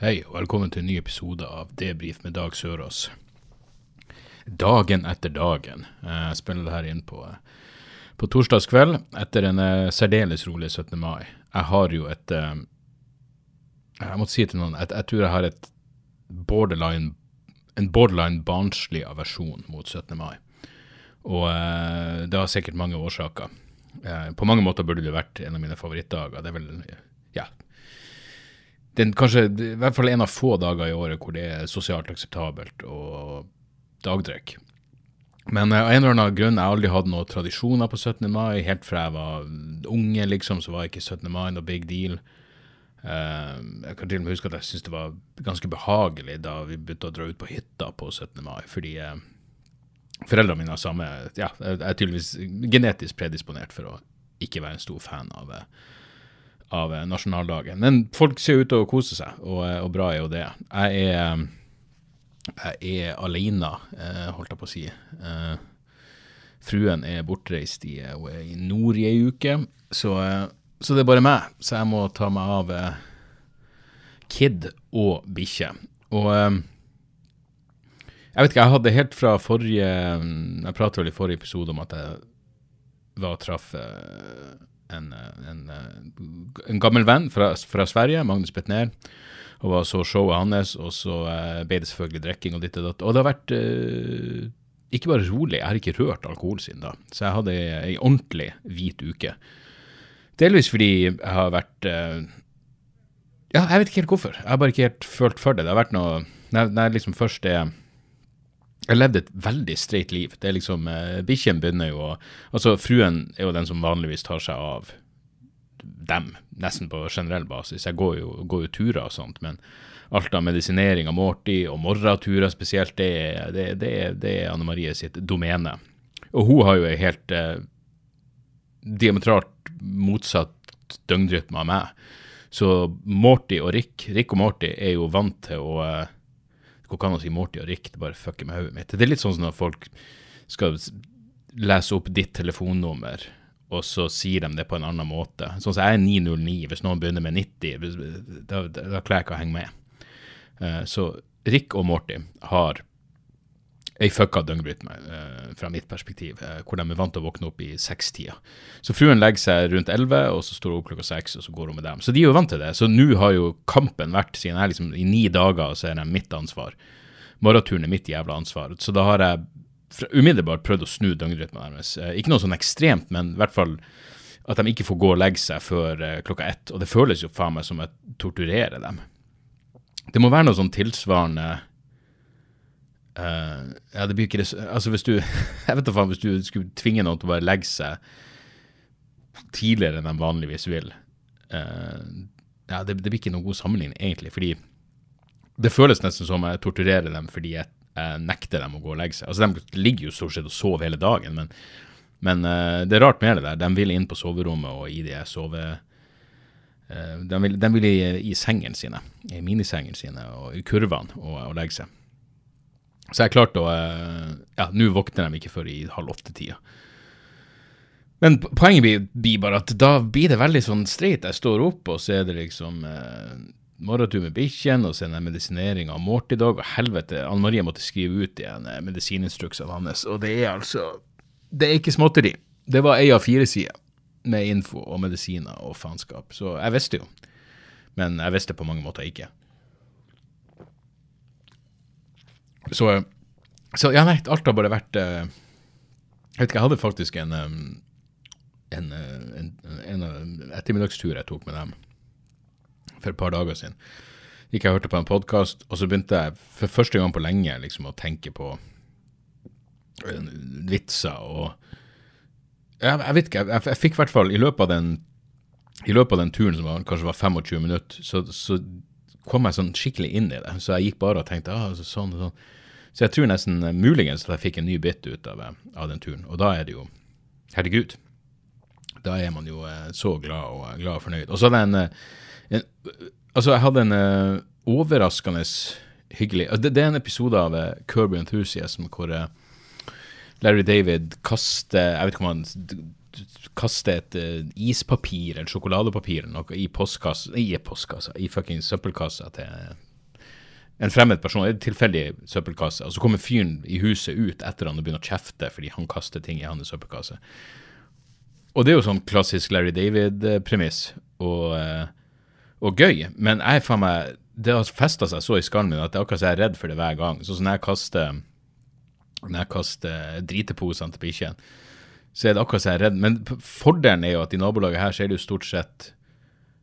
Hei, og velkommen til en ny episode av Debrif med Dag Sørås. Dagen etter dagen. Jeg spiller det her inn på, på torsdagskveld etter en eh, særdeles rolig 17. mai. Jeg har jo et eh, Jeg måtte si til noen at jeg tror jeg har et borderline en borderline barnslig aversjon mot 17. mai. Og eh, det har sikkert mange årsaker. Eh, på mange måter burde det vært en av mine favorittdager. Det er vel ja, den kanskje i hvert fall en av få dager i året hvor det er sosialt akseptabelt å dagdrikke. Men eh, av en eller annen grunn jeg aldri hatt noen tradisjoner på 17. mai. Helt fra jeg var unge, liksom, så var ikke 17. mai noe big deal. Eh, jeg kan til og med huske at jeg syntes det var ganske behagelig da vi begynte å dra ut på hytta på 17. mai, fordi uh, foreldrene mine har samme Ja, jeg er tydeligvis genetisk predisponert for å ikke være en stor fan av uh, av eh, nasjonaldagen. Men folk ser ut til å kose seg, og, eh, og bra er jo det. Jeg er, jeg er alene, eh, holdt jeg på å si. Eh, fruen er bortreist i, er i nord i ei uke, så, eh, så det er bare meg. Så jeg må ta meg av eh, kid og bikkje. Og eh, jeg vet ikke, jeg hadde helt fra forrige Jeg pratet vel i forrige episode om at jeg var og traff eh, en, en, en gammel venn fra, fra Sverige, Magnus Betnér, og var så showet hans, og så eh, ble det selvfølgelig drikking og ditt og datt. Og det har vært eh, ikke bare rolig, jeg har ikke rørt alkohol siden da. Så jeg hadde ei, ordentlig hvit uke. Delvis fordi jeg har vært eh, Ja, jeg vet ikke helt hvorfor. Jeg har bare ikke helt følt for det. Det har vært noe når jeg liksom først er jeg har levd et veldig streit liv. Det er liksom, eh, Bikkjen begynner jo å Altså, fruen er jo den som vanligvis tar seg av dem, nesten på generell basis. Jeg går jo, går jo turer og sånt, men alt av medisinering av Morty, og morgenturer spesielt, det, er- det, det, det er Anne Marie sitt domene. Og hun har jo ei helt eh, diametralt motsatt døgnrytme av meg. Så Morty og Rick, Rick og Morty er jo vant til å eh, Hvor kan å si Morty og Rick? Det bare fucker med hodet mitt. Det er litt sånn når folk skal lese opp ditt telefonnummer, og så sier de det på en annen måte. Sånn som jeg er 909. Hvis noen begynner med 90, da, da, da klarer jeg ikke å henge med. Uh, så Rick og Morty har ei fucka døgnrytme eh, fra mitt perspektiv, eh, hvor de er vant til å våkne opp i sekstida. Så fruen legger seg rundt elleve, og så står hun opp klokka seks, og så går hun med dem. Så de er jo vant til det. Så nå har jo kampen vært, siden jeg liksom i ni dager, så er det mitt ansvar. Morgenturen er mitt jævla ansvar. Så da har jeg umiddelbart prøvd å snu døgnrytmen deres. Eh, ikke noe sånn ekstremt, men i hvert fall at de ikke får gå og legge seg før klokka ett. Og det føles jo faen meg som jeg torturerer dem. Det må være noe sånn tilsvarende Eh, ja, det blir ikke det Altså, hvis du Jeg vet da faen, hvis du skulle tvinge noen til å bare legge seg tidligere enn de vanligvis vil uh, Ja, det, det blir ikke noen god sammenligning, egentlig, fordi det føles nesten som jeg torturerer dem fordi jeg, jeg nekter dem å gå og legge seg. Altså, de ligger jo stort sett og sover hele dagen, men, men uh, det er rart med det der. De vil inn på soverommet og i de sove... de vil, de vil i, i sengene sine, i minisengene sine og i kurvene og, og legge seg. Så jeg klarte å eh, Ja, nå våkner de ikke før i halv åtte-tida. Men poenget blir, bare at da blir det veldig sånn streit. Jeg står opp, og så er det liksom eh, morgentur med bikkjen, og så er det medisinering av Morty-dag, og helvete, Anne Marie måtte skrive ut igjen eh, medisininstruks av hans, og det er altså Det er ikke småtteri. Det var ei av fire sider med info og medisiner og faenskap, så jeg visste jo. Men jeg visste på mange måter ikke. Så, så ja, nei, alt har bare vært eh, Jeg vet ikke, jeg hadde faktisk en eh, en, en, en ettermiddagstur jeg tok med dem for et par dager siden. Gikk jeg og hørte på en podkast, og så begynte jeg for første gang på lenge liksom å tenke på eh, vitser og jeg, jeg vet ikke, jeg, jeg fikk i hvert fall i løpet av den i løpet av den turen som var, kanskje var 25 minutter, så, så kom jeg sånn skikkelig inn i det. Så jeg gikk bare og tenkte ah, sånn og sånn. Så jeg tror nesten uh, muligens at jeg fikk en ny bit ut av, eh, av, den turen. Og da er det jo Herregud. Da er man jo uh, så glad og, glad og fornøyd. Og så hadde jeg en, en Altså, jeg hadde en overraskende hyggelig det, det, er en episode av Kirby Enthusiasm hvor Larry David kaster Jeg vet ikke om han kaste et ispapir eller sjokoladepapir noe i postkassa, i postkassa, i fuckings søppelkassa til en fremmed person, en tilfeldig søppelkasse, og så kommer fyren i huset ut etter han og begynner å kjefte fordi han kaster ting i hans søppelkasse. Og det er jo sånn klassisk Larry David-premiss, og, uh, og, gøy, men jeg faen meg Det har festa seg så i skallen min at jeg akkurat er redd for det hver gang. Sånn som når jeg kaster når jeg kaster driteposene til bikkjene så er det akkurat så jeg er redd. Men fordelen er jo at i nabolaget her så er det jo stort sett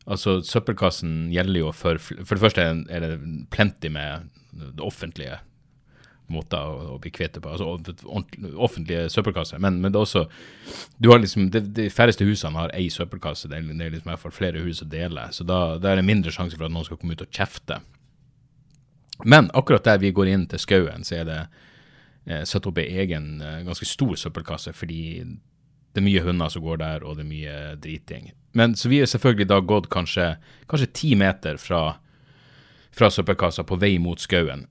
Altså, søppelkassen gjelder jo for For det første er det plenty med det offentlige måter å, å bli kvitt det på. Altså offentlige søppelkasser. Men, men, det er også du har liksom, De, de færreste husene har ei søppelkasse. Det er, det er liksom i hvert fall flere hus å dele. Så da, da er det mindre sjanse for at noen skal komme ut og kjefte. Men akkurat der vi går inn til skauen, så er det eh, satt opp ei egen, eh, ganske stor søppelkasse, fordi det er mye hunder som går der, og det er mye driting. Men Så vi er selvfølgelig da gått kanskje, kanskje ti meter fra, fra søppelkassa på vei mot skauen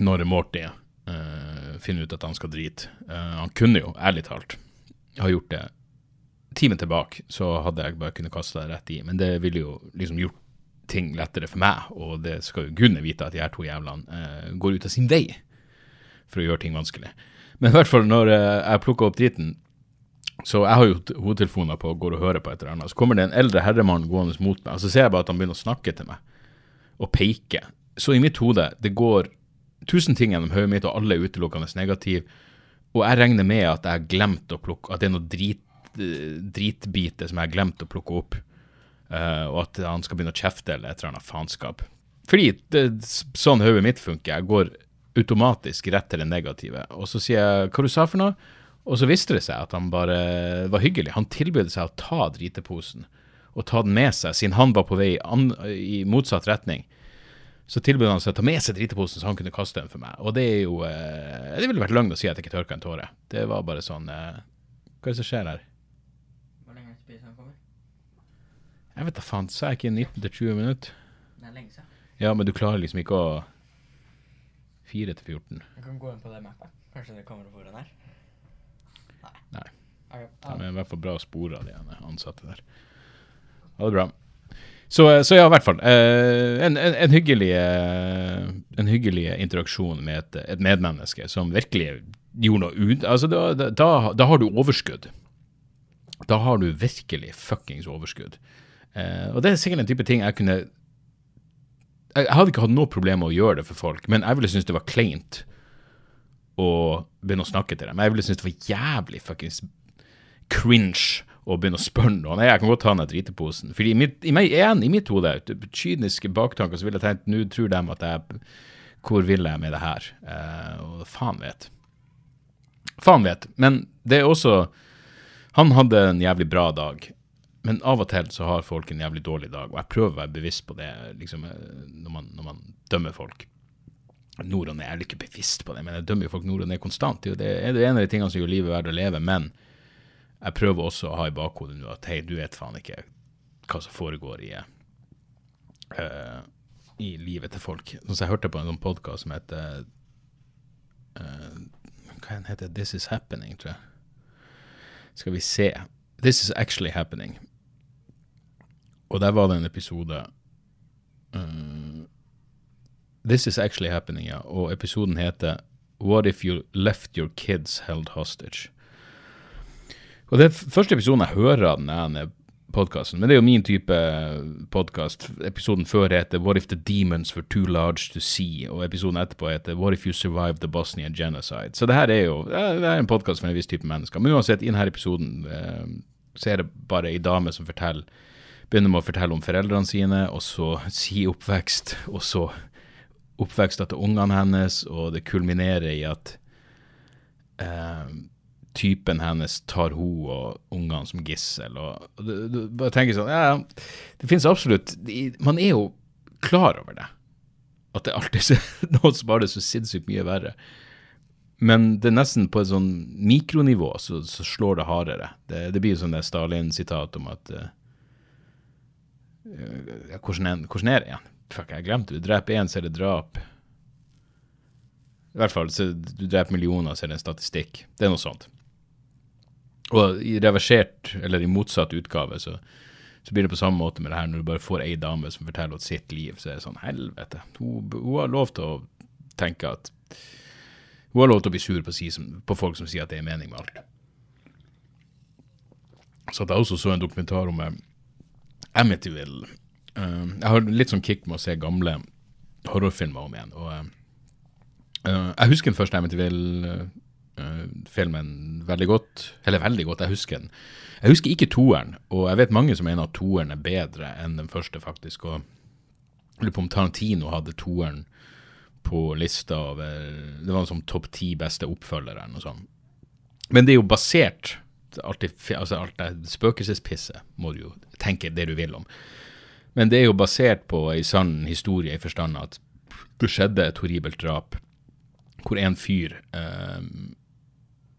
når Morty uh, finner ut at han skal drite. Uh, han kunne jo, ærlig talt, ha gjort det timen tilbake, så hadde jeg bare kunnet kaste det rett i. Men det ville jo liksom gjort ting lettere for meg, og det skal jo gudene vite at de her to jævlene uh, går ut av sin vei for å gjøre ting vanskelig. Men i hvert fall når jeg plukka opp driten, så jeg har jo hodetelefoner på og går og hører på et eller annet. Så kommer det en eldre herremann gående mot meg, og så ser jeg bare at han begynner å snakke til meg og peke. Så i mitt hode, det går tusen ting gjennom hodet mitt, og alle er utelukkende negative. Og jeg regner med at jeg har glemt å plukke, at det er noe drit, dritbite som jeg har glemt å plukke opp. Uh, og at han skal begynne å kjefte eller et eller annet faenskap. Fordi det, sånn hodet mitt funker. Jeg går automatisk rett til det negative. Og så sier jeg hva du sa for noe, og så viste det seg at han bare var hyggelig. Han tilbød seg å ta driteposen og ta den med seg, siden han var på vei i motsatt retning. Så tilbød han seg å ta med seg driteposen så han kunne kaste den for meg. Og det er jo eh, Det ville vært løgn å si at jeg ikke tørka en tåre. Det var bare sånn eh, Hva er det som skjer her? Hvor lenge spiser han kommer? Jeg vet da faen. Sa jeg ikke 19-20 minutter? Det er lenge siden. Ja, men du klarer liksom ikke å 4 til 14. Jeg kan gå inn på det mappet. Kanskje det kommer foran her. Okay. De er i hvert fall bra spor av de ansatte der. Ha det bra. Så, så, ja, i hvert fall. Eh, en, en, en, hyggelig, eh, en, hyggelig, interaksjon med et, et, medmenneske som virkelig gjorde noe ut altså, da, da, da, har du overskudd. Da har du virkelig fuckings overskudd. Eh, og det er sikkert en type ting jeg kunne Jeg hadde ikke hatt noe problem med å gjøre det for folk, men jeg ville synes det var kleint å begynne å snakke til dem. Jeg ville synes det var jævlig fuckings cringe å begynne å spørre noen. Jeg kan godt ta den driteposen. Fordi i mitt, i meg, igjen, i mitt hode, kyniske baktanker, så ville jeg tenkt nå tror de at jeg Hvor vil jeg med det her? Uh, og faen vet. Faen vet. Men det er også Han hadde en jævlig bra dag. Men av og til så har folk en jævlig dårlig dag, og jeg prøver å være bevisst på det liksom, eh, når, man, når man dømmer folk nord og ned. Jeg er ikke bevisst på det, men jeg dømmer jo folk nord og ned konstant. Det er det en av de tingene som gjør livet verdt å leve. Men jeg prøver også å ha i bakhodet nå at hei, du vet faen ikke hva som foregår i, uh, i livet til folk. Så jeg hørte på en sånn podkast som heter uh, Hva det? This Is Happening, tror jeg. Skal vi se. This Is Actually Happening. Og der var det en episode uh, This is actually happening, ja. Og episoden heter What if you left your kids held hostage? Og Det er første episoden jeg hører av denne podkasten, men det er jo min type podkast. Episoden før heter What if the demons were too large to see? Og episoden etterpå heter What if you survived the Bosnian genocide? Så det her er jo det er en podkast for en viss type mennesker. Men uansett, i denne episoden eh, så er det bare ei dame som forteller begynner med å fortelle om foreldrene sine, og så si oppvekst, og så oppveksten til ungene hennes, og det kulminerer i at eh, typen hennes tar hun og ungene som gissel. og, du, du, bare tenker sånn, ja, Det finnes absolutt Man er jo klar over det. At det alltid er noen som har det så sinnssykt mye verre. Men det er nesten på et sånn mikronivå så, så slår det hardere. Det, det blir sånn det Stalin-sitat om at uh, ja, hvordan, er, hvordan er det igjen? Fuck, jeg glemte det. Dreper én, så er det drap. I hvert fall, så du dreper millioner, så er det en statistikk. Det er noe sånt. Og i reversert, eller i motsatt utgave, så, så blir det på samme måte med det her, når du bare får ei dame som forteller om sitt liv, så er det sånn helvete. Hun, hun har lov til å tenke at hun har lov til å bli sur på, si som, på folk som sier at det er mening med alt. Så at jeg også så en dokumentar om uh, Amityville. Uh, jeg har litt sånn kick med å se gamle horrorfilmer om igjen. Og uh, jeg husker den første Amityville-filmen veldig godt. Eller veldig godt, jeg husker den. Jeg husker ikke toeren, og jeg vet mange som mener at toeren er bedre enn den første, faktisk. Og jeg lurer på om Tarantino hadde toeren på lista over Det var en sånn topp ti beste oppfølgere eller noe sånt. Men det er jo basert alltid, altså Alt det spøkelsespisset må du jo tenke det du vil om. Men det er jo basert på ei sann historie i forstand at det skjedde et horribelt drap hvor en fyr eh,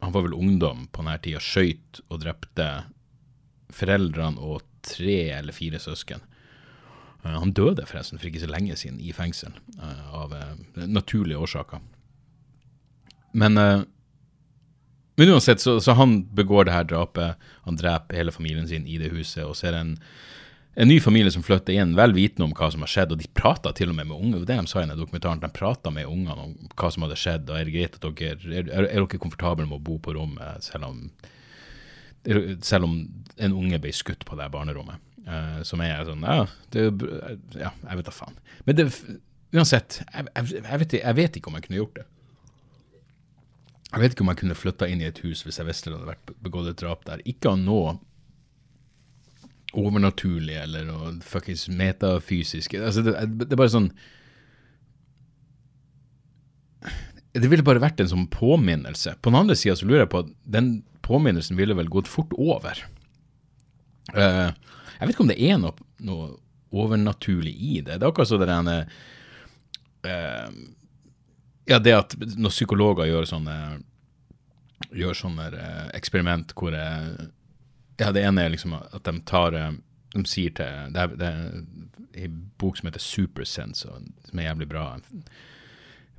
Han var vel ungdom på denne tida, skøyt og drepte foreldrene og tre eller fire søsken. Eh, han døde forresten for ikke så lenge siden i fengsel, uh, av uh, naturlige årsaker. Men, men uansett, så, så, han begår det her drapet. Han dreper hele familien sin i det huset. Og så er en, en ny familie som flytter inn, vel vitende om hva som har skjedd. Og de prata til og med med unge, det de sa i denne dokumentaren. De prata med ungene om hva som hadde skjedd. og Er det greit at dere, er, er, er dere komfortable med å bo på rommet selv om, selv om en unge ble skutt på det barnerommet? Uh, som er sånn Ja, det, ja jeg vet da faen. Men det, uansett, jeg, jeg, jeg, vet, jeg, vet, ikke om jeg kunne gjort det. Jeg vet ikke om jeg kunne flytta inn i et hus hvis jeg visste det hadde vært begått et drap der. Ikke av noe overnaturlig eller noe fuckings metafysisk. Altså, det, det, er bare sånn Det ville bare vært en sånn påminnelse. På den andre sida så lurer jeg på at den påminnelsen ville vel gått fort over. Uh, jeg vet ikke om det er noe, noe overnaturlig i det. Det er akkurat så det ene uh, Ja, det at når psykologer gjør sånne gjør sånne uh, eksperiment hvor uh, Ja, det ene er liksom at de tar uh, De sier til Det er, det er en bok som heter Supersense, som er jævlig bra. En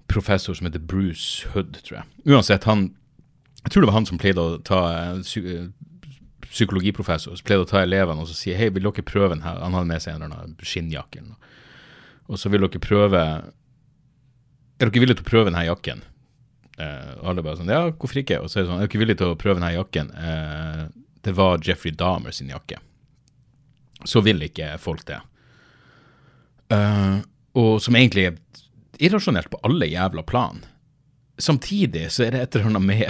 professor som heter Bruce Hood, tror jeg. Uansett, han Jeg tror det var han som pleide å ta psykologiprofessor som pleide å ta elevene og så si hei, vil dere prøve den her? Han hadde med seg en eller annen skinnjakke. Og så vil dere prøve Er dere villige til å prøve denne jakken? Eh, alle bare sånn Ja, hvorfor ikke? Og så er det sånn Er dere villige til å prøve denne jakken? Eh, det var Jeffrey Dahmer sin jakke. Så vil ikke folk det. Uh, og som egentlig er irrasjonelt på alle jævla plan. Samtidig så er det et eller annet med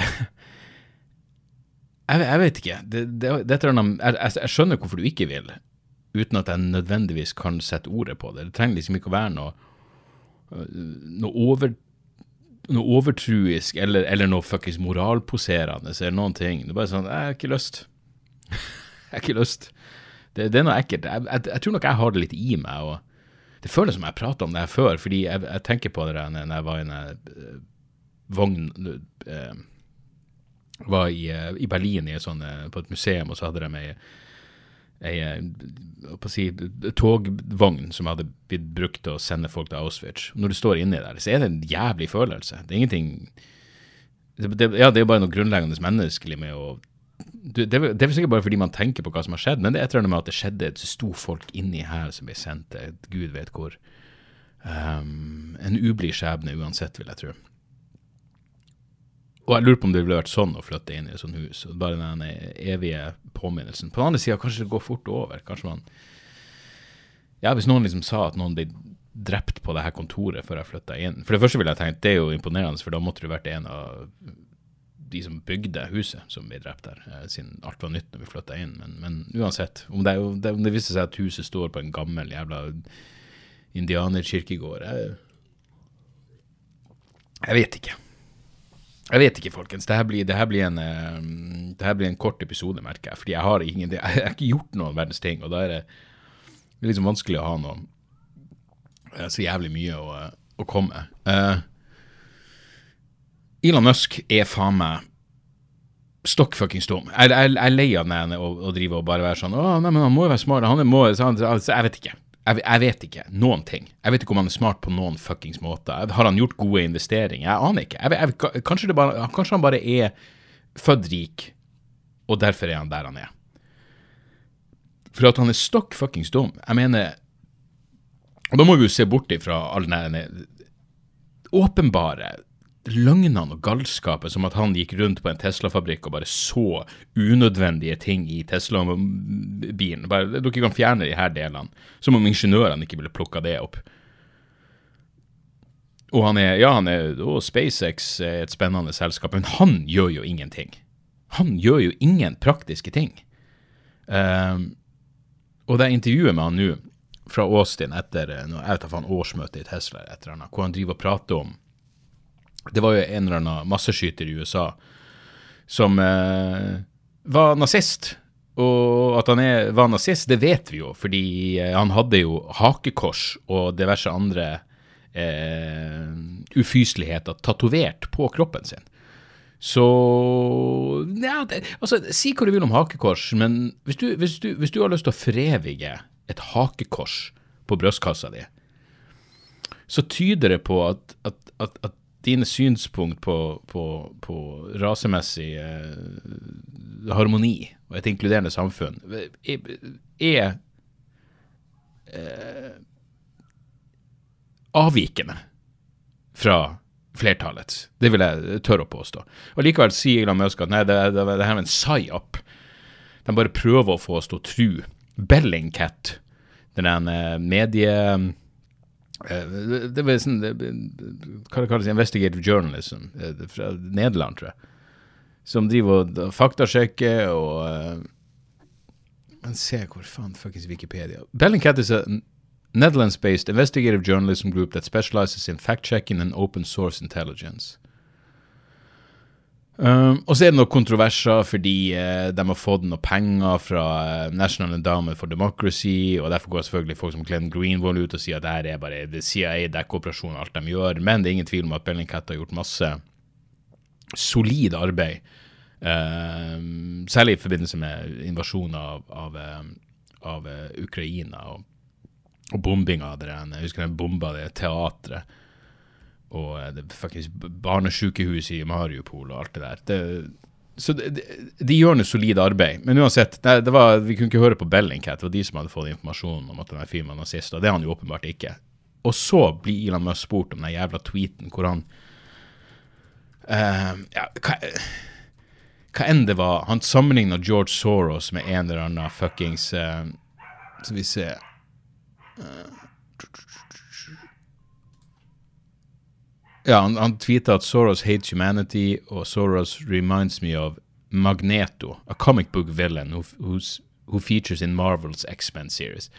jeg, jeg, vet ikke. Det, det, det jeg, jeg, skjønner hvorfor du ikke vil, uten at jeg nødvendigvis kan sette ordet på det. Det trenger liksom ikke å være noe, øh, noe, over, noe overtruisk eller, eller noe fuckings moralposerende eller noen ting. Det er bare sånn Jeg har ikke lyst. jeg har ikke lyst. Det, det er noe ekkelt. Jeg, tror nok jeg har det litt i meg. og Det føles som jeg prata om det her før, fordi jeg, tenker på det der når jeg var i en øh, vogn øh, var i, eh, i Berlin i sånn, eh, på et museum, og så hadde de ei, ei eh, si, togvogn som hadde blitt brukt til å sende folk til Auschwitz. Når du står inni der, så er det en jævlig følelse. Det er ingenting det, det, Ja, det er bare noe grunnleggende menneskelig med å det, det, er sikkert bare fordi man tenker på hva som har skjedd, men det er et eller annet med at det skjedde et sto folk inni her som ble sendt til gud vet hvor. Um, en ublid skjebne uansett, vil jeg tro. Og jeg lurer på om det ville vært sånn å flytte inn i et sånt hus. og Bare den evige påminnelsen. På den andre sida, kanskje det går fort over. Kanskje man Ja, hvis noen liksom sa at noen ble drept på det her kontoret før jeg flytta inn For det første ville jeg tenkt det er jo imponerende, for da måtte du vært en av de som bygde huset, som ble drept der, eh, siden alt var nytt når vi flytta inn. Men, men, uansett, om det, om det viser seg at huset står på en gammel jævla indianerkirkegård jeg, jeg vet ikke. Jeg vet ikke, folkens. Dette blir, det blir, en, uh, det blir en kort episode, merker jeg. Fordi jeg har, ingen, jeg har ikke gjort noen verdens ting. Og da er det, liksom vanskelig å ha noe er så jævlig mye å, å komme. Eh, Elon Musk er faen meg stokk fuckings dum. Jeg, jeg, jeg er lei av den å, å drive og bare være sånn Å, nei, men han må jo være smart. Han må, han, altså, jeg vet ikke. Jeg, jeg vet ikke noen ting. Jeg vet ikke om han er smart på noen fuckings måter. Har han gjort gode investeringer? Jeg aner ikke. Kanskje, bare, kanskje han bare er født rik, og derfor er han der han er. For at han er stokk fuckings dum. Jeg mener Og da må vi jo se bort ifra all den åpenbare løgnene og galskapet som at han gikk rundt på en Tesla-fabrikk og bare så unødvendige ting i Tesla-bilen. Bare, Dere kan fjerne de her delene. Som om ingeniørene ikke ville plukka det opp. Og han er, ja, han er, og SpaceX er et spennende selskap, men han gjør jo ingenting. Han gjør jo ingen praktiske ting. Um, og det intervjuet med han nå, fra Austin etter jeg vet årsmøtet i Tesla, etter han, hvor han driver og prater om det var jo en eller annen masseskyter i USA som eh, var nazist. Og at han er, var nazist, det vet vi jo, fordi eh, han hadde jo hakekors og diverse andre eh, ufyseligheter tatovert på kroppen sin. Så ja, det, altså, Si hva du vil om hakekors, men hvis du, hvis du, hvis du har lyst til å forevige et hakekors på brystkassa di, så tyder det på at, at, at, at dine synspunkt på, på, på rasemessig eh, harmoni og et inkluderende samfunn er, er eh, avvikende fra flertallets. Det vil jeg tørre å påstå. Og Likevel sier Elon Musk at nei, det, det, det her er en psy-up. De bare prøver å få oss til å tro. Bellingcat, den medie Eh, det var sånn Hva det kalles investigative journalism eh, fra Nederland, tror jeg. Som driver og faktasjekker og uh, Men se hvor faen fuckings Wikipedia Bellingcat is a Netherlands-based investigative journalism group that specializes in fact-checking and open source intelligence. Um, og så er det noen kontroverser fordi uh, de har fått noe penger fra uh, National Endowment for Democracy, og derfor går selvfølgelig folk som Glenn Greenwald ut og sier at det her er bare det CIA-dekkoperasjon og alt de gjør, men det er ingen tvil om at Bellingcat har gjort masse solid arbeid, uh, særlig i forbindelse med invasjonen av, av, av Ukraina og, og bombinga av det. Jeg husker den bomba det teatret og faktisk det fuckings barnesykehuset i Mariupol og alt det der. Det, så de, de, gjør noe solid arbeid. Men uansett, det, det var, vi kunne ikke høre på Bellingcat. Det var de som hadde fått informasjonen om at denne fyren var nazist, og det er han jo åpenbart ikke. Og så blir Elon Musk spurt om den jævla tweeten hvor han uh, ja, hva, hva, enn det var Han sammenligna George Soros med en eller annen fuckings uh, Skal vi se uh, Ja, han, han tweeta at Soros hates humanity, og Soros reminds me of Magneto, a comic book villain who, who features in Marvels X-Men series.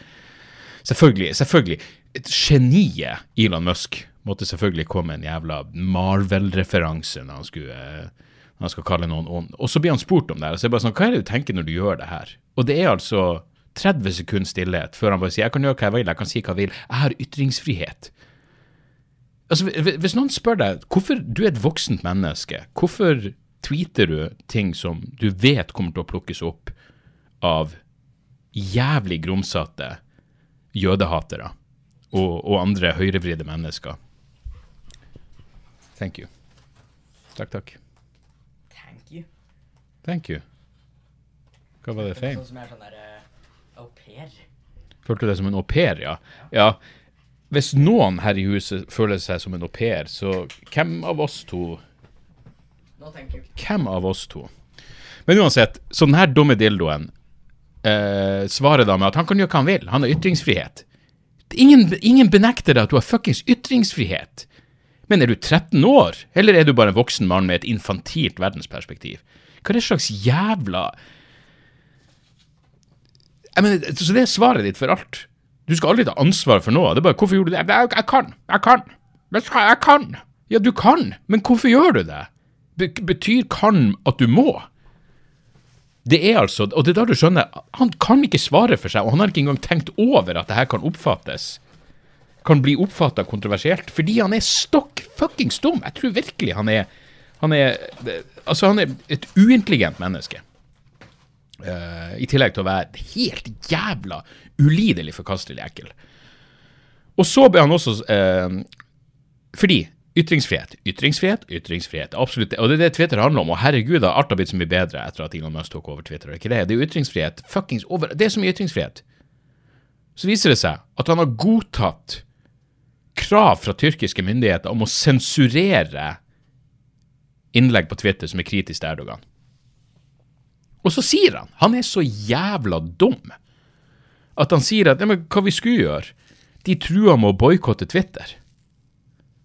Selvfølgelig. selvfølgelig. Et Geniet Elon Musk måtte selvfølgelig komme en jævla Marvel-referanse når han skulle eh, han skal kalle noen ond. Og så blir han spurt om det her. Og så er det bare sånn, Hva er det du tenker når du gjør det her? Og det er altså 30 sekunder stillhet før han bare sier jeg kan gjøre hva jeg vil, jeg kan si hva jeg vil. Jeg har ytringsfrihet. Altså, Hvis noen spør deg hvorfor du er et voksent menneske, hvorfor tweeter du ting som du vet kommer til å plukkes opp av jævlig grumsete jødehatere og, og andre høyrevridde mennesker? Thank you. Takk, takk. Thank you. Thank you. Hva var det feil? Sånn som er sånn der uh, au pair. Følte du deg som en au pair, ja? Ja, hvis noen her i huset føler seg som en au pair, så hvem av oss to No. Hvem av oss to? Men uansett, så denne dumme dildoen eh, svarer da med at han kan gjøre hva han vil, han har ytringsfrihet. Ingen, ingen benekter deg at du har fuckings ytringsfrihet. Men er du 13 år, eller er du bare en voksen mann med et infantilt verdensperspektiv? Hva er det slags jævla Jeg mener, Så det er svaret ditt for alt. Du skal aldri ta ansvar for noe. Det er bare 'Hvorfor gjorde du det?' Jeg, jeg kan. Jeg kan. Jeg kan. Ja, du kan, men hvorfor gjør du det? Betyr kan at du må? Det er altså, og det er da du skjønner, han kan ikke svare for seg, og han har ikke engang tenkt over at det her kan oppfattes kan bli oppfatta kontroversielt, fordi han er stokk fuckings dum. Jeg tror virkelig han er Han er, altså han er et uintelligent menneske. Uh, I tillegg til å være helt jævla ulidelig forkastelig ekkel. Og så ble han også eh, Fordi ytringsfrihet, ytringsfrihet, ytringsfrihet. Absolutt. Og det er det Twitter handler om. Og herregud, da, alt har blitt så mye bedre etter at Elon Musk tok over Twitter. Det er jo ytringsfrihet. Fuckings over. Det er så mye ytringsfrihet. Så viser det seg at han har godtatt krav fra tyrkiske myndigheter om å sensurere innlegg på Twitter som er kritisk til Erdogan. Og så sier han Han er så jævla dum at han sier at ja, men hva vi skulle gjøre? De trua med å boikotte Twitter.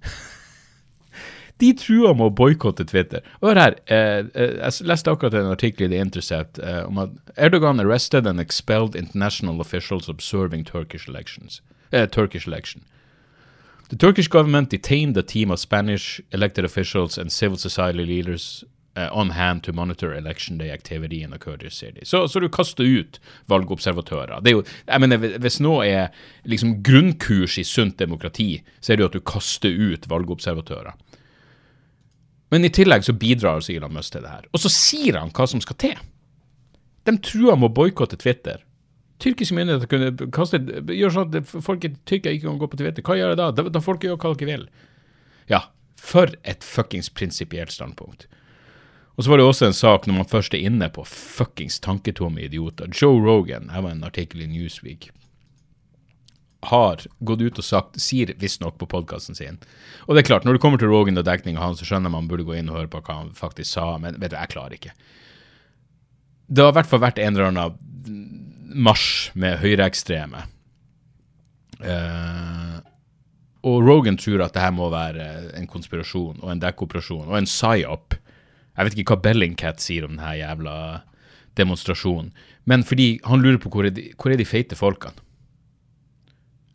De trua med å boikotte Twitter. Hør her, eh, eh, jeg leste akkurat en artikkel i The Intercept eh, om at Erdogan arrested and expelled international officials observing Turkish elections. Eh, Turkish election. The Turkish government detained a team of Spanish elected officials and civil society leaders uh, on hand to monitor election day activity in the Kurdish city. Så, så du kaster ut valgobservatører. Er jo, jeg mener, Hvis nå er liksom grunnkurs i sunt demokrati, så er det jo at du kaster ut valgobservatører. Men i tillegg så bidrar altså Elon Musk til det her. Og så sier han hva som skal til. De truer med å boikotte Twitter tyrkiske myndigheter kunne kaste, gjør sånn at folk i Tyrkia ikke kan gå på Twitter, hva gjør det da? Da, da folk gjør hva de vil. Ja, for et fuckings prinsipielt standpunkt. Og så var det også en sak når man først er inne på fuckings tanketomme idioter. Joe Rogan, her var en artikkel i Newsweek, har gått ut og sagt, sier visstnok på podkasten sin Og det er klart, når det kommer til Rogan og dekninga hans, så skjønner man burde gå inn og høre på hva han faktisk sa, men vet du, jeg klarer ikke. Det har i hvert fall vært en eller annen marsj med høyreekstreme. Uh, og Rogan tror at det her må være en konspirasjon og en dekkoperasjon og en psyop. Jeg vet ikke hva Bellingcat sier om denne jævla demonstrasjonen, men fordi han lurer på hvor er de, hvor er de feite folkene.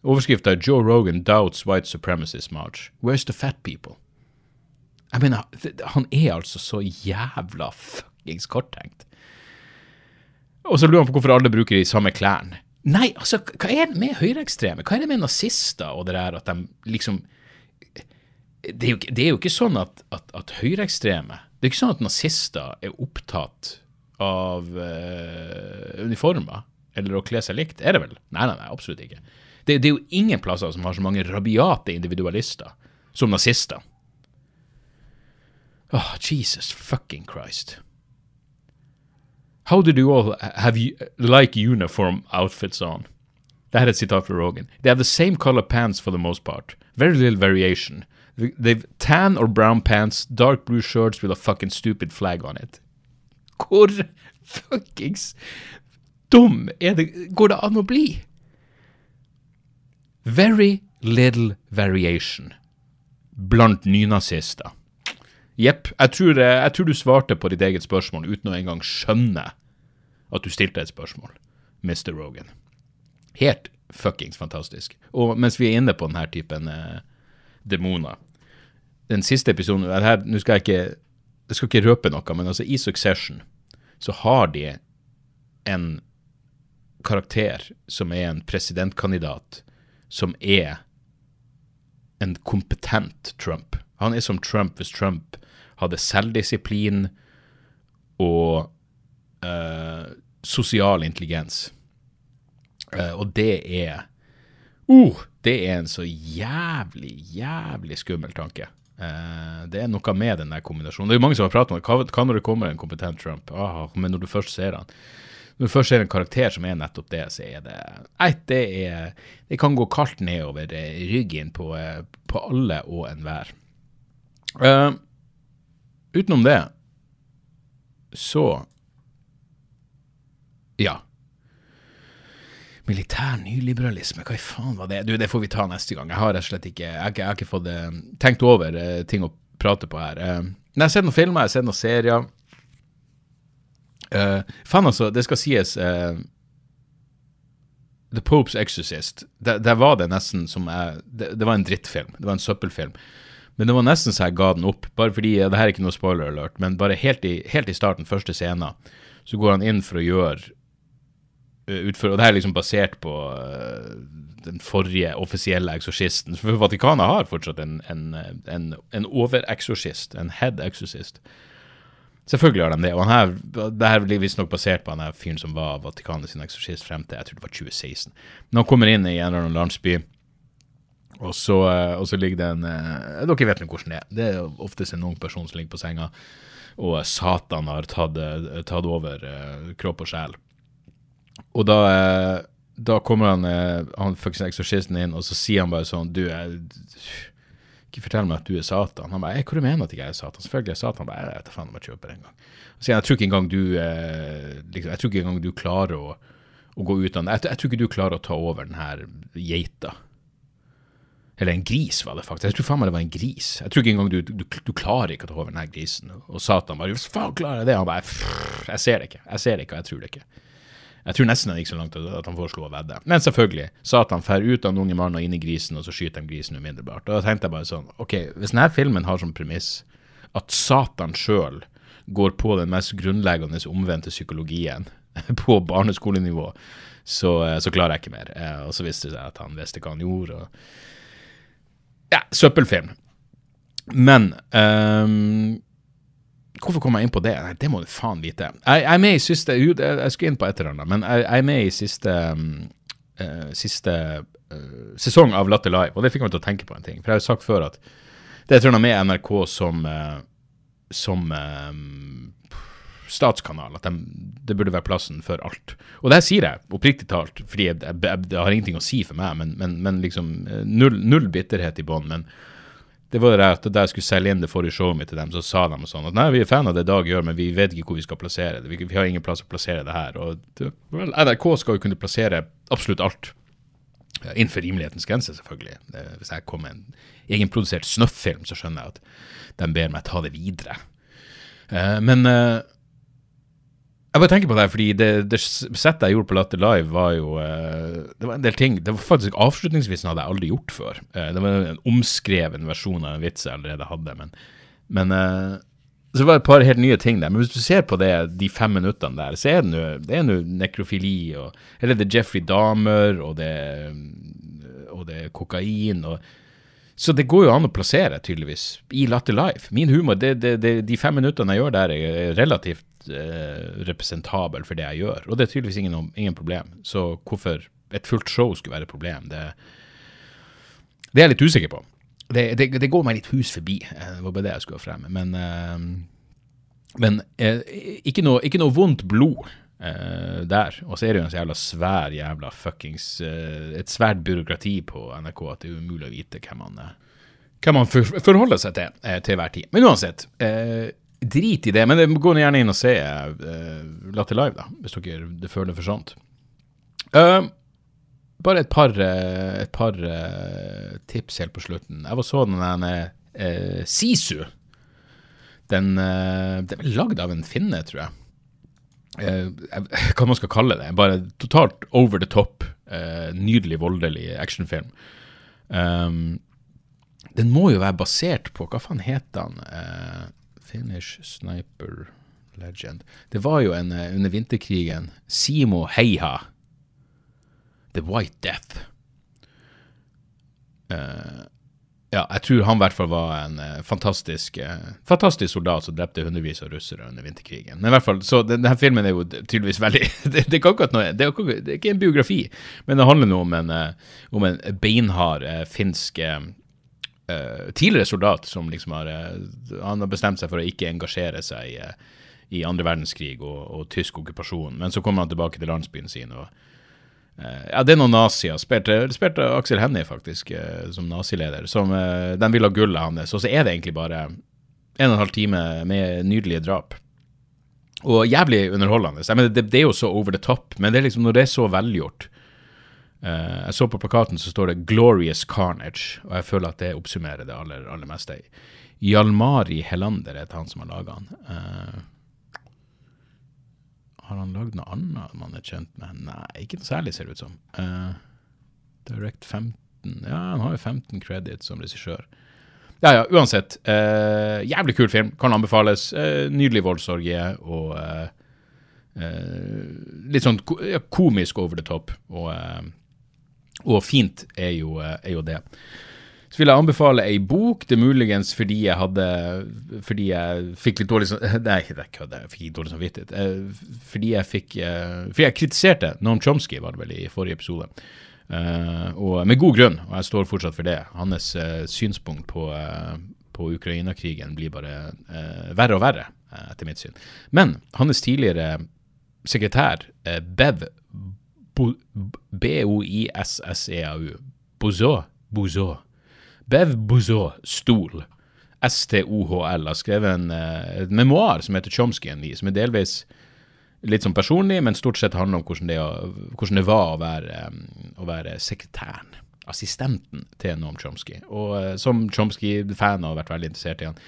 Overskrifta er 'Joe Rogan doubts white supremacist march'. Where's the fat people? Jeg mener, han er altså så jævla fuckings korttenkt. Og så lurer han på hvorfor alle bruker de samme klærne. Nei, altså, hva er det med høyreekstreme? Hva er det med nazister og det der at de liksom Det er jo, det er jo ikke sånn at, at, at høyreekstreme Det er ikke sånn at nazister er opptatt av uh, uniformer eller å kle seg likt. Er det vel? Nei, nei, nei, absolutt ikke. Det, det er jo ingen plasser som har så mange rabiate individualister som nazister. Oh, Jesus fucking Christ. How did you all have you, like uniform outfits on? Det her er et sitat fra Rogan. They have the same color pants for the most part. Very little variation. They've tan or brown pants, dark blue shirts with a fucking stupid flag on it. Hvor fuckings dum er det, går det an å bli? Very little variation blant nynazister. Jepp. Jeg, jeg, tror du svarte på ditt eget spørsmål uten å engang skjønne at du stilte et spørsmål, Mr. Rogan. Helt fuckings fantastisk. Og mens vi er inne på denne typen eh, demoner Den siste episoden Nå skal jeg ikke jeg skal ikke røpe noe, men altså i Succession så har de en karakter som er en presidentkandidat, som er en kompetent Trump. Han er som Trump hvis Trump hadde selvdisiplin og uh, sosial intelligens. Uh, og det er uh, Det er en så jævlig, jævlig skummel tanke. Uh, det er noe med den der kombinasjonen. Det er jo mange som har pratet om det. Hva, når det kommer en kompetent Trump? Ah, men når du først ser han når du først ser en karakter som er nettopp det, så er det Nei, det er Det kan gå kaldt nedover ryggen på, på alle og enhver. Uh, utenom det så Ja. Militær nyliberalisme, hva i faen var det? Du, Det får vi ta neste gang. Jeg har rett og slett ikke Jeg har ikke, jeg har ikke fått uh, tenkt over uh, ting å prate på her. Uh, jeg har sett noen filmer, jeg har sett noen serier. Uh, faen, altså, det skal sies The Pope's Exorcist. Der, var det nesten som jeg det, det, var en drittfilm. Det var en søppelfilm. Men det var nesten så jeg ga den opp, bare fordi det her er ikke noe spoiler alert, men bare helt i, helt i starten, første scenen, så går han inn for å gjøre eh, utføre Og det er liksom basert på eh, den forrige offisielle eksorsisten. For Vatikanet har fortsatt en, en, en, en overeksorsist, en head exorcist. Selvfølgelig har de det. Og her, det her blir visstnok basert på han her fyren som var Vatikanet sin eksorsist frem til jeg tror det var 2016. Men han kommer inn i en eller annen landsby, og så, eh, og så ligger det en eh, Dere vet nå hvordan det er. Det er oftest en ung person som ligger på senga, og Satan har tatt, eh, tatt over eh, kropp og sjel. Og da, eh, da kommer han, eh, han eksorsisten inn, og så sier han bare sånn Du, jeg, ikke fortell meg at du er Satan. Han bare, «Eh, hva du mener at jeg er Satan? Selvfølgelig er Satan. Bare, jeg vet da faen om jeg kjøper en gang. Så han, jeg tror ikke engang du, eh, liksom, jeg tror ikke engang du klarer å, å gå ut av den. Jeg, jeg tror ikke du klarer å ta over den her geita. Eller en gris, var det faktisk. Jeg tror faen meg det var en gris. Jeg tror ikke engang du, du, du klarer ikke å ta over den her grisen. Og Satan bare, "Hvordan faen klarer jeg det? Han bare, jeg ser det ikke. Jeg ser det ikke, og jeg tror det ikke. Jeg tror nesten han gikk så langt at han foreslo å vedde. Men selvfølgelig, Satan fer ut av den unge mannen og inn i grisen, og så skyter de grisen umiddelbart. Da tenkte jeg bare sånn, ok, hvis denne filmen har som premiss at Satan sjøl går på den mest grunnleggende omvendte psykologien på barneskolenivå, så, eh, så klarer jeg ikke mer. Eh, Og så viste det seg at han visste hva han gjorde. og ja, søppelfilm. Men ehm, Hvorfor kom jeg inn på det? Nei, Det må du faen vite. Jeg, jeg er med i siste det- Jeg skulle inn på et eller annet, men jeg, jeg er med i siste, eh, siste uh, sesong av Latter Live, og det fikk meg til å tenke på en ting. For jeg har jo sagt før at det er et eller annet med NRK som, uh, som statskanal, at de, det burde være plassen for alt. Og det her sier jeg oppriktig talt, fordi jeg, jeg, jeg, det har ingenting å si for meg, men, men, men liksom null, null bitterhet i bånn. Det var det at da jeg skulle selge inn det forrige showet mitt til dem, så sa de sånn at nei, vi er fan av det Dag gjør, men vi vet ikke hvor vi skal plassere det. Vi, vi har ingen plass å plassere det her. Og vel, NRK skal jo kunne plassere absolutt alt. Innenfor rimelighetens grense, selvfølgelig. Hvis jeg kommer med en egenprodusert snøfffilm, så skjønner jeg at de ber meg ta det videre. Eh, men eh, jeg bare tenker på det, fordi det, det settet jeg gjorde på Latter Live, var jo uh, Det var en del ting Det var faktisk avslutningsvis noe hadde jeg aldri gjort før. Uh, det var en omskreven versjon av en vits jeg allerede hadde, men, men uh, så det et par helt nye ting der. Men hvis du ser på det, de fem minuttene der, så er det nå- nekrofili og Eller det er Jeffrey Dahmer, og det, og det er kokain og så det går jo an å plassere, tydeligvis, i Latter Life. Min humor, det, det, det, de fem minuttene jeg gjør der, er relativt eh, representabel for det jeg gjør. Og det er tydeligvis ingen, ingen problem. Så hvorfor et fullt show skulle være et problem, det, det er jeg litt usikker på. Det, det, det går meg litt hus forbi. eh, Det var bare det jeg skulle ha frem. Men, uh, men uh, ikke, noe, ikke noe vondt blod uh, der. Og så er det jo en så jævla svær jævla fuckings Et svært byråkrati på NRK at det er umulig å vite hvem man, hvem man for, forholder seg til til hver tid. Men uansett, eh, drit i det. Men gå gjerne inn og se uh, Latter Live, da, hvis dere det føler for sånt. Uh, bare et par, uh, et par uh, tips helt på slutten. Jeg var så den der Sisu. Den, den er lagd av en finne, tror jeg. Hva man skal kalle det. Bare totalt over the top, nydelig voldelig actionfilm. Um, den må jo være basert på Hva faen het han? Finnish Sniper Legend. Det var jo en eh, under vinterkrigen Simo Heiha. The White Death. Uh, ja, jeg tror han i hvert fall var en uh, fantastisk, uh, fantastisk soldat som drepte hundrevis av russere under vinterkrigen. Men i hvert fall, så den- denne filmen er jo tydeligvis veldig Det, det, ikke noe, det, det er ikke en biografi, men det handler nå om en, om en beinhard finsk eh, tidligere soldat som liksom har eh, Han har bestemt seg for å ikke engasjere seg i, eh, i andre verdenskrig og, og tysk okkupasjon, men så kommer han tilbake til landsbyen sin. og ja, det er noen nazier. Spilte, Aksel Hennie, faktisk, som nazileder. Som, de vil ha gullet hans. Og så er det egentlig bare en og en halv time med nydelige drap. Og jævlig underholdende. Jeg mener, det, det er jo så over the top, men det er liksom når det er så velgjort Jeg så på plakaten så står det 'Glorious Carnage', og jeg føler at det oppsummerer det aller, aller meste. Hjalmari Helander heter han som har laga han. Uh, har han lagd noe annet man er kjent med? Nei, ikke noe særlig, ser det ut som. Uh, Direct 15 Ja, han har jo 15 credits som regissør. Ja, ja, uansett. Uh, jævlig kul film. Kan anbefales. Eh, nydelig voldsorgie og eh, eh, litt sånn komisk over the top. Og, eh, og fint er jo, er jo det. Så vil jeg anbefale ei bok, det er muligens fordi jeg hadde Fordi jeg fikk litt dårlig Nei, det er kødd, jeg fikk ikke dårlig samvittighet. Eh, Fordi jeg fikk eh, Fordi jeg kritiserte Noam Chomsky, var det vel, i forrige episode. Eh, og med god grunn, og jeg står fortsatt for det. Hans synspunkt på, på Ukraina-krigen blir bare verre og verre, etter mitt syn. Men hans tidligere sekretær, Bev B-O-I-S-S-E-A-U, Bouzot. Bouzot. Bev Bouzot Stol, S-T-O-H-L, har skrevet en eh, memoar som heter Chomsky and som er delvis litt sånn personlig, men stort sett handler om hvordan det, hvordan det var å være, eh, å være sekretæren, assistenten til Noam Chomsky. Og eh, som Chomsky-fan har vært veldig interessert i han,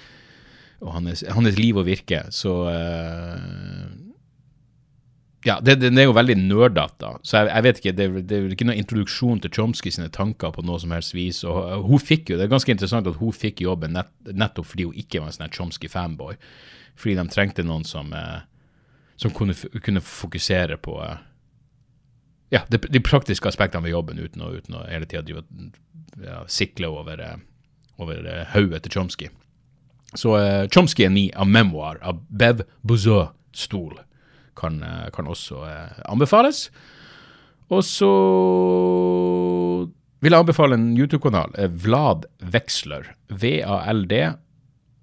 og hans, hans liv og virke, så ja, det, det, er jo veldig nerdete, så jeg, jeg vet ikke, det, det er ikke noen introduksjon til Chomsky sine tanker på noe som helst vis, og hun fikk jo, det er ganske interessant at hun fikk jobben nett, nettopp fordi hun ikke var en sånn Chomsky-fanboy, fordi de trengte noen som, eh, som kunne, kunne fokusere på eh, ja, de, de praktiske aspektene ved jobben uten å, uten å hele tida ja, sikle over, eh, over eh, hodet til Chomsky. Så eh, Chomsky er ni av memoir av Bev Bouzou Stol, kan, eh, kan også eh, anbefales. Og så vil jeg anbefale en YouTube-kanal, eh, Vlad Veksler. V-A-L-D,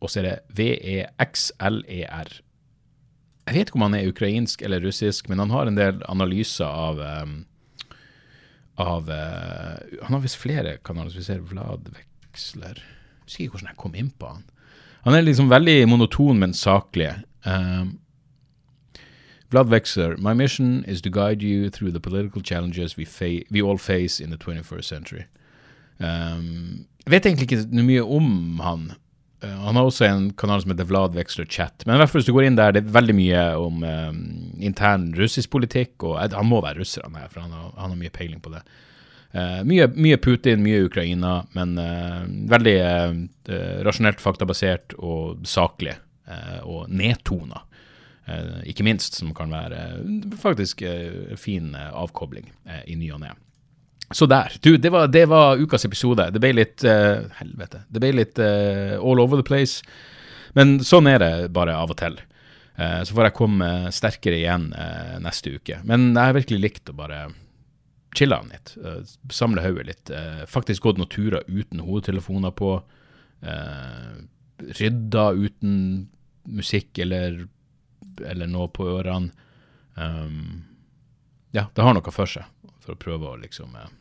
og så er det V-E-X-L-E-R. Jeg vet ikke om han er ukrainsk eller russisk, men han har en del analyser av av Han har visst flere kanaler, så vi ser Vlad Veksler Jeg husker ikke hvordan jeg kom inn på han. Han er liksom veldig monoton, men saklig. Um, Vlad Veksler, my mission is to guide you through the political challenges we, we all face in the 21st century. Um, jeg vet egentlig ikke noe mye om han. Uh, han har også en kanal som heter Vlad Veksler Chat. Men i hvert fall hvis du går inn der, det er veldig mye om um, intern russisk politikk. Og eh, han må være russer, han her, for han har, han har mye peiling på det. Uh, mye, mye Putin, mye Ukraina, men uh, veldig rasjonelt faktabasert og saklig. og nedtona, ikke minst, som kan være eh, faktisk eh, fin eh, avkobling eh, i ny og ne. Så der. Du, det var, det var ukas episode. Det ble litt uh, Helvete. Det ble litt uh, all over the place. Men sånn er det bare av og til. Uh, så får jeg komme sterkere igjen eh, neste uke. Men jeg har virkelig likt å bare chilla litt. eh, samle hodet litt. eh, faktisk gått noen turer uten hodetelefoner på. Rydda uten musikk eller, eller noe på ørene. Um, ja, det har noe for seg, for å prøve å liksom eh,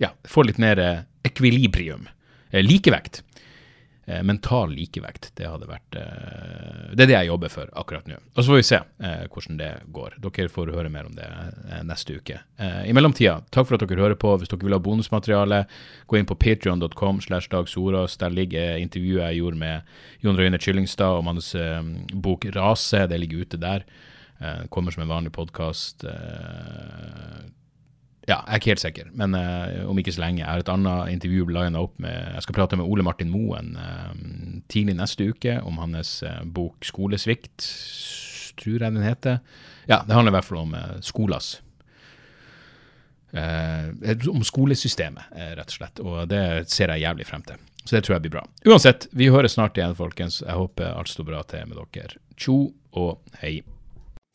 Ja, få litt mer eh, ekvilibrium. Eh, likevekt. Eh, mental likevekt. Det hadde vært eh, Det er det jeg jobber for akkurat nå. Og så får vi se eh, hvordan det går. Dere får høre mer om det eh, neste uke. Eh, I mellomtida, takk for at dere hører på. Hvis dere vil ha bonusmateriale, gå inn på Sorås. Der ligger intervjuet jeg gjorde med Jon Røyne Kyllingstad om hans eh, bok 'Rase'. Det ligger ute der. Kommer som en vanlig podkast. Ja, jeg er ikke helt sikker, men uh, om ikke så lenge. Jeg har et annet intervju lina opp med Jeg skal prate med Ole Martin Moen uh, tidlig neste uke om hans uh, bok 'Skolesvikt', tror jeg den heter. Ja, det handler i hvert fall om skolas. Om skolesystemet, rett og slett. Og det ser jeg jævlig frem til. Så det tror jeg blir bra. Uansett, vi høres snart igjen, folkens. Jeg håper alt står bra til med dere. Tjo og hei.